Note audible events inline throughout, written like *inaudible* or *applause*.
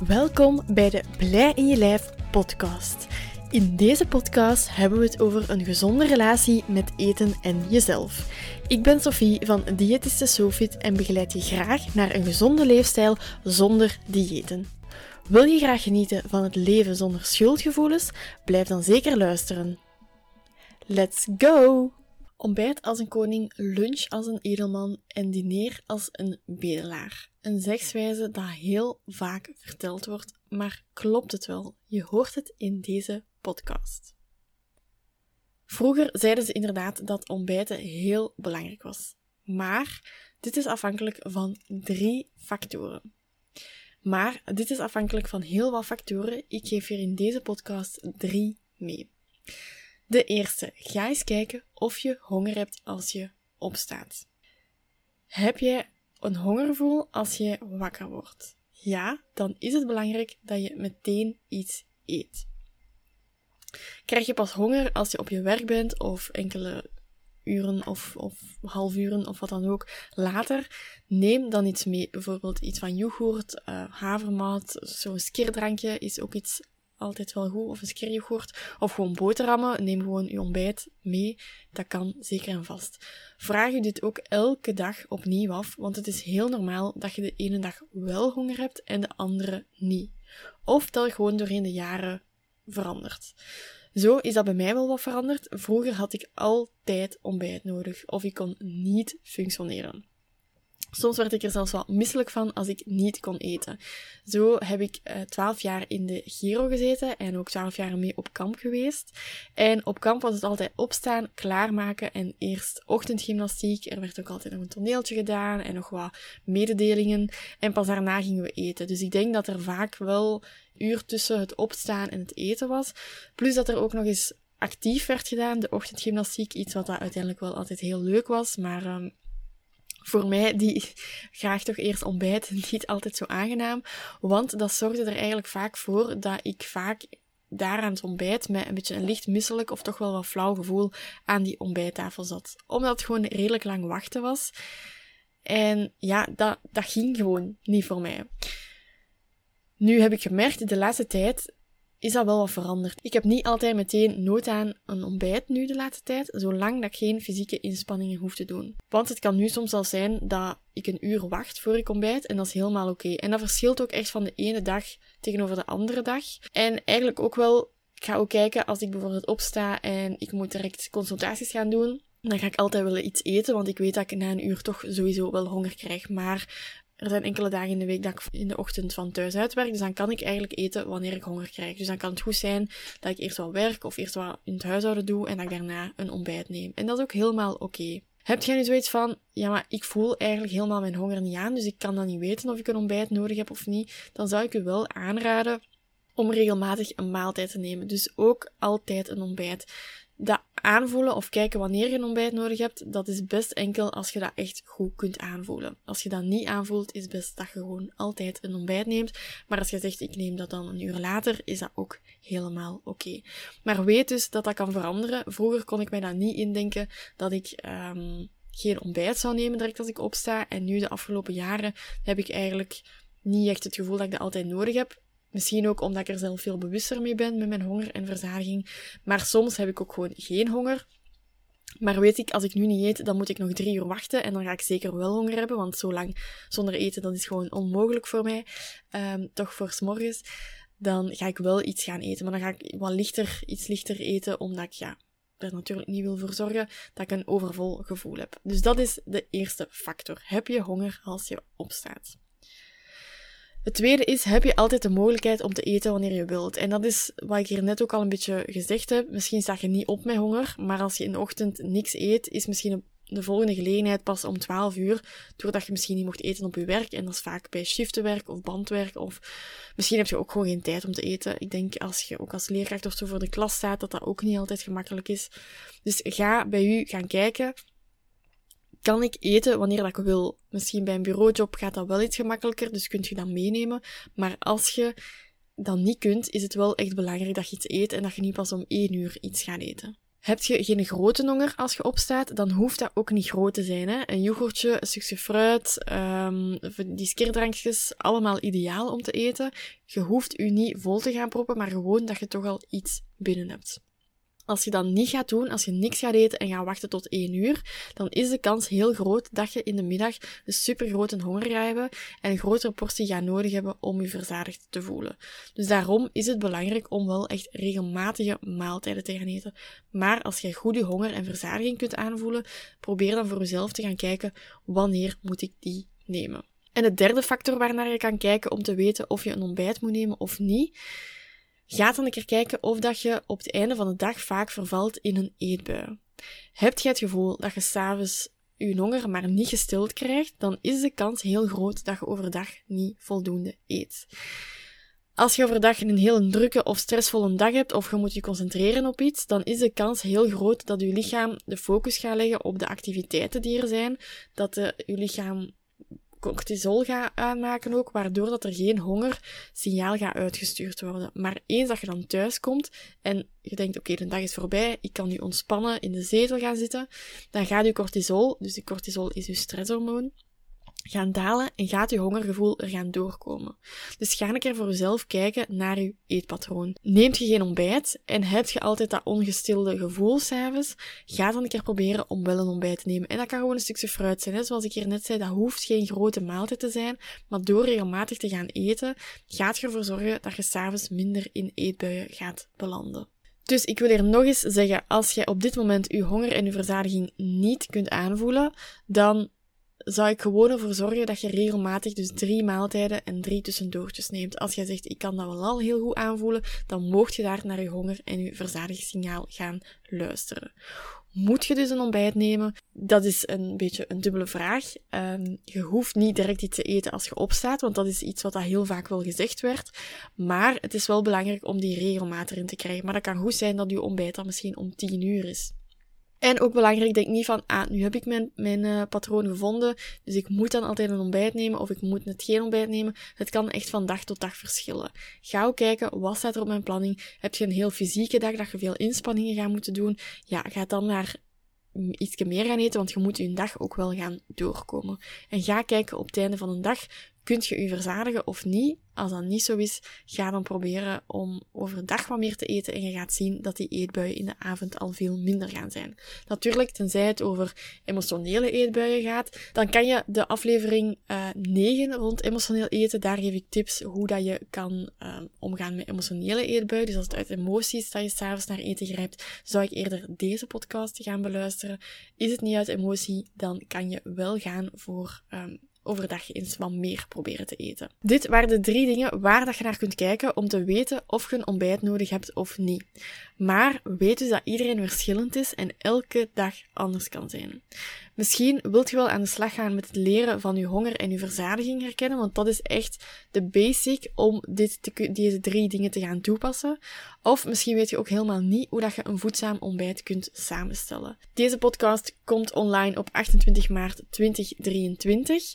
Welkom bij de Blij in je lijf podcast. In deze podcast hebben we het over een gezonde relatie met eten en jezelf. Ik ben Sophie van Diëtiste Sofit en begeleid je graag naar een gezonde leefstijl zonder diëten. Wil je graag genieten van het leven zonder schuldgevoelens? Blijf dan zeker luisteren. Let's go! Ontbijt als een koning, lunch als een edelman en diner als een bedelaar. Een zegswijze dat heel vaak verteld wordt, maar klopt het wel? Je hoort het in deze podcast. Vroeger zeiden ze inderdaad dat ontbijten heel belangrijk was. Maar dit is afhankelijk van drie factoren. Maar dit is afhankelijk van heel wat factoren. Ik geef hier in deze podcast drie mee. De eerste, ga eens kijken of je honger hebt als je opstaat. Heb je een hongergevoel als je wakker wordt? Ja, dan is het belangrijk dat je meteen iets eet. Krijg je pas honger als je op je werk bent of enkele uren of, of half uren of wat dan ook later, neem dan iets mee. Bijvoorbeeld iets van yoghurt, uh, havermout, zo'n skirdrankje is ook iets altijd wel goed, of een skieryoghurt, of gewoon boterhammen. Neem gewoon je ontbijt mee. Dat kan zeker en vast. Vraag je dit ook elke dag opnieuw af, want het is heel normaal dat je de ene dag wel honger hebt en de andere niet. Of dat gewoon doorheen de jaren verandert. Zo is dat bij mij wel wat veranderd. Vroeger had ik altijd ontbijt nodig, of ik kon niet functioneren. Soms werd ik er zelfs wat misselijk van als ik niet kon eten. Zo heb ik eh, twaalf jaar in de Giro gezeten en ook twaalf jaar mee op kamp geweest. En op kamp was het altijd opstaan, klaarmaken en eerst ochtendgymnastiek. Er werd ook altijd nog een toneeltje gedaan en nog wat mededelingen. En pas daarna gingen we eten. Dus ik denk dat er vaak wel uur tussen het opstaan en het eten was. Plus dat er ook nog eens actief werd gedaan, de ochtendgymnastiek. Iets wat dat uiteindelijk wel altijd heel leuk was, maar... Um, voor mij, die graag toch eerst ontbijt, *laughs* niet altijd zo aangenaam. Want dat zorgde er eigenlijk vaak voor dat ik vaak daar aan het ontbijt met een beetje een licht misselijk of toch wel wat flauw gevoel aan die ontbijttafel zat. Omdat het gewoon redelijk lang wachten was. En ja, dat, dat ging gewoon niet voor mij. Nu heb ik gemerkt de laatste tijd is dat wel wat veranderd. Ik heb niet altijd meteen nood aan een ontbijt nu de laatste tijd, zolang dat ik geen fysieke inspanningen hoef te doen. Want het kan nu soms al zijn dat ik een uur wacht voor ik ontbijt en dat is helemaal oké. En dat verschilt ook echt van de ene dag tegenover de andere dag. En eigenlijk ook wel, ik ga ook kijken als ik bijvoorbeeld opsta en ik moet direct consultaties gaan doen. Dan ga ik altijd willen iets eten, want ik weet dat ik na een uur toch sowieso wel honger krijg. Maar er zijn enkele dagen in de week dat ik in de ochtend van thuis uitwerk, dus dan kan ik eigenlijk eten wanneer ik honger krijg. Dus dan kan het goed zijn dat ik eerst wat werk of eerst wat in het huishouden doe en dat ik daarna een ontbijt neem. En dat is ook helemaal oké. Heb jij nu zoiets van, ja, maar ik voel eigenlijk helemaal mijn honger niet aan, dus ik kan dan niet weten of ik een ontbijt nodig heb of niet, dan zou ik u wel aanraden om regelmatig een maaltijd te nemen. Dus ook altijd een ontbijt dat aanvoelen of kijken wanneer je een ontbijt nodig hebt, dat is best enkel als je dat echt goed kunt aanvoelen. Als je dat niet aanvoelt, is best dat je gewoon altijd een ontbijt neemt. Maar als je zegt, ik neem dat dan een uur later, is dat ook helemaal oké. Maar weet dus dat dat kan veranderen. Vroeger kon ik mij dat niet indenken dat ik um, geen ontbijt zou nemen direct als ik opsta. En nu, de afgelopen jaren, heb ik eigenlijk niet echt het gevoel dat ik dat altijd nodig heb. Misschien ook omdat ik er zelf veel bewuster mee ben met mijn honger en verzadiging. Maar soms heb ik ook gewoon geen honger. Maar weet ik, als ik nu niet eet, dan moet ik nog drie uur wachten. En dan ga ik zeker wel honger hebben, want zo lang zonder eten, dat is gewoon onmogelijk voor mij. Um, toch voor s'morgens. Dan ga ik wel iets gaan eten. Maar dan ga ik wat lichter, iets lichter eten, omdat ik, ja, er natuurlijk niet wil voor zorgen dat ik een overvol gevoel heb. Dus dat is de eerste factor. Heb je honger als je opstaat? Het tweede is, heb je altijd de mogelijkheid om te eten wanneer je wilt. En dat is wat ik hier net ook al een beetje gezegd heb. Misschien sta je niet op met honger, maar als je in de ochtend niks eet, is misschien de volgende gelegenheid pas om 12 uur, doordat je misschien niet mocht eten op je werk. En dat is vaak bij shiftenwerk of bandwerk. Of misschien heb je ook gewoon geen tijd om te eten. Ik denk als je ook als leerkracht of zo voor de klas staat, dat dat ook niet altijd gemakkelijk is. Dus ga bij u gaan kijken kan ik eten wanneer dat ik wil. Misschien bij een bureaujob gaat dat wel iets gemakkelijker, dus kunt je dat meenemen. Maar als je dat niet kunt, is het wel echt belangrijk dat je iets eet en dat je niet pas om één uur iets gaat eten. Heb je geen grote honger als je opstaat, dan hoeft dat ook niet groot te zijn. Hè? Een yoghurtje, een stukje fruit, um, die skierdrankjes, allemaal ideaal om te eten. Je hoeft u niet vol te gaan proppen, maar gewoon dat je toch al iets binnen hebt. Als je dat niet gaat doen, als je niks gaat eten en gaat wachten tot 1 uur, dan is de kans heel groot dat je in de middag een supergrote honger gaat hebben en een grotere portie gaat nodig hebben om je verzadigd te voelen. Dus daarom is het belangrijk om wel echt regelmatige maaltijden te gaan eten. Maar als je goede honger en verzadiging kunt aanvoelen, probeer dan voor jezelf te gaan kijken wanneer moet ik die nemen. En de derde factor waarnaar je kan kijken om te weten of je een ontbijt moet nemen of niet, Ga dan een keer kijken of dat je op het einde van de dag vaak vervalt in een eetbui. Heb je het gevoel dat je s'avonds je honger maar niet gestild krijgt, dan is de kans heel groot dat je overdag niet voldoende eet. Als je overdag een heel drukke of stressvolle dag hebt, of je moet je concentreren op iets, dan is de kans heel groot dat je lichaam de focus gaat leggen op de activiteiten die er zijn, dat de, je lichaam cortisol gaat aanmaken ook, waardoor dat er geen hongersignaal gaat uitgestuurd worden. Maar eens dat je dan thuis komt en je denkt, oké, de dag is voorbij, ik kan nu ontspannen, in de zetel gaan zitten, dan gaat je cortisol, dus de cortisol is je stresshormoon, gaan dalen en gaat je hongergevoel er gaan doorkomen. Dus ga een keer voor jezelf kijken naar je eetpatroon. Neemt je geen ontbijt en heb je altijd dat ongestilde gevoel s'avonds, ga dan een keer proberen om wel een ontbijt te nemen. En dat kan gewoon een stukje fruit zijn. Hè? Zoals ik hier net zei, dat hoeft geen grote maaltijd te zijn, maar door regelmatig te gaan eten, gaat je ervoor zorgen dat je s'avonds minder in eetbuien gaat belanden. Dus ik wil hier nog eens zeggen, als je op dit moment je honger en je verzadiging niet kunt aanvoelen, dan zou ik gewoon ervoor zorgen dat je regelmatig dus drie maaltijden en drie tussendoortjes neemt. Als jij zegt, ik kan dat wel al heel goed aanvoelen, dan mocht je daar naar je honger en je verzadigingssignaal gaan luisteren. Moet je dus een ontbijt nemen? Dat is een beetje een dubbele vraag. Um, je hoeft niet direct iets te eten als je opstaat, want dat is iets wat dat heel vaak wel gezegd werd. Maar het is wel belangrijk om die regelmatig in te krijgen. Maar dat kan goed zijn dat je ontbijt dan misschien om 10 uur is. En ook belangrijk, denk niet van, ah, nu heb ik mijn, mijn uh, patroon gevonden, dus ik moet dan altijd een ontbijt nemen of ik moet net geen ontbijt nemen. Het kan echt van dag tot dag verschillen. Ga ook kijken, wat staat er op mijn planning? Heb je een heel fysieke dag dat je veel inspanningen gaat moeten doen? Ja, ga dan naar iets meer gaan eten, want je moet je dag ook wel gaan doorkomen. En ga kijken op het einde van een dag, kunt je je verzadigen of niet? Als dat niet zo is, ga dan proberen om overdag wat meer te eten en je gaat zien dat die eetbuien in de avond al veel minder gaan zijn. Natuurlijk, tenzij het over emotionele eetbuien gaat, dan kan je de aflevering uh, eh, 9 rond emotioneel eten, daar geef ik tips hoe dat je kan uh, omgaan met emotionele eetbuien. Dus als het uit emoties dat je s'avonds naar eten grijpt, zou ik eerder deze podcast gaan beluisteren. Is het niet uit emotie, dan kan je wel gaan voor um, overdag eens wat meer proberen te eten. Dit waren de drie dingen waar dat je naar kunt kijken om te weten of je een ontbijt nodig hebt of niet. Maar weet dus dat iedereen verschillend is en elke dag anders kan zijn. Misschien wilt je wel aan de slag gaan met het leren van je honger en je verzadiging herkennen, want dat is echt de basic om dit deze drie dingen te gaan toepassen. Of misschien weet je ook helemaal niet hoe dat je een voedzaam ontbijt kunt samenstellen. Deze podcast komt online op 28 maart 2023.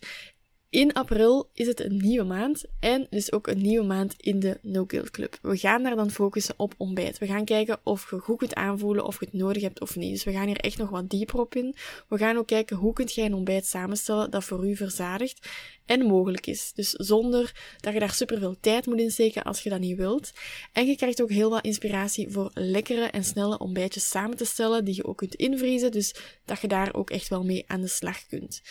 In april is het een nieuwe maand en dus ook een nieuwe maand in de No Guilt Club. We gaan daar dan focussen op ontbijt. We gaan kijken of je goed kunt aanvoelen of je het nodig hebt of niet. Dus we gaan hier echt nog wat dieper op in. We gaan ook kijken hoe kunt jij een ontbijt samenstellen dat voor u verzadigt en mogelijk is. Dus zonder dat je daar superveel tijd moet insteken als je dat niet wilt. En je krijgt ook heel wat inspiratie voor lekkere en snelle ontbijtjes samen te stellen die je ook kunt invriezen. Dus dat je daar ook echt wel mee aan de slag kunt.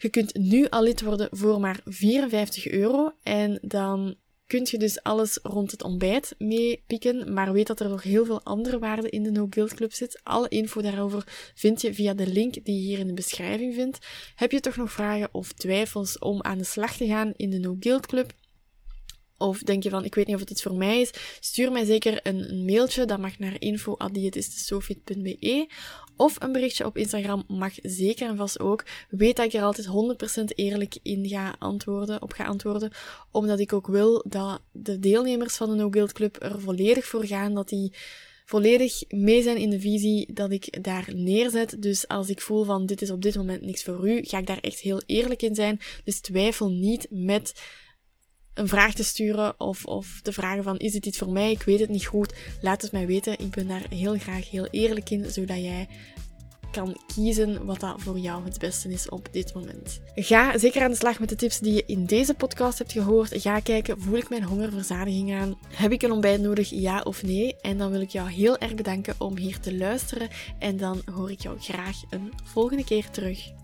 Je kunt nu al lid worden voor maar 54 euro en dan kun je dus alles rond het ontbijt meepikken, maar weet dat er nog heel veel andere waarden in de No Guilt Club zit. Alle info daarover vind je via de link die je hier in de beschrijving vindt. Heb je toch nog vragen of twijfels om aan de slag te gaan in de No Guilt Club? Of denk je van, ik weet niet of het iets voor mij is? Stuur mij zeker een, een mailtje. Dat mag naar info.diëtistesofit.be Of een berichtje op Instagram mag zeker en vast ook. Weet dat ik er altijd 100% eerlijk in ga antwoorden, op ga antwoorden. Omdat ik ook wil dat de deelnemers van de No Guild Club er volledig voor gaan. Dat die volledig mee zijn in de visie dat ik daar neerzet. Dus als ik voel van dit is op dit moment niks voor u, ga ik daar echt heel eerlijk in zijn. Dus twijfel niet met een vraag te sturen of, of te vragen van is dit iets voor mij? Ik weet het niet goed. Laat het mij weten. Ik ben daar heel graag heel eerlijk in, zodat jij kan kiezen wat dat voor jou het beste is op dit moment. Ga zeker aan de slag met de tips die je in deze podcast hebt gehoord. Ga kijken, voel ik mijn hongerverzadiging aan? Heb ik een ontbijt nodig, ja of nee? En dan wil ik jou heel erg bedanken om hier te luisteren. En dan hoor ik jou graag een volgende keer terug.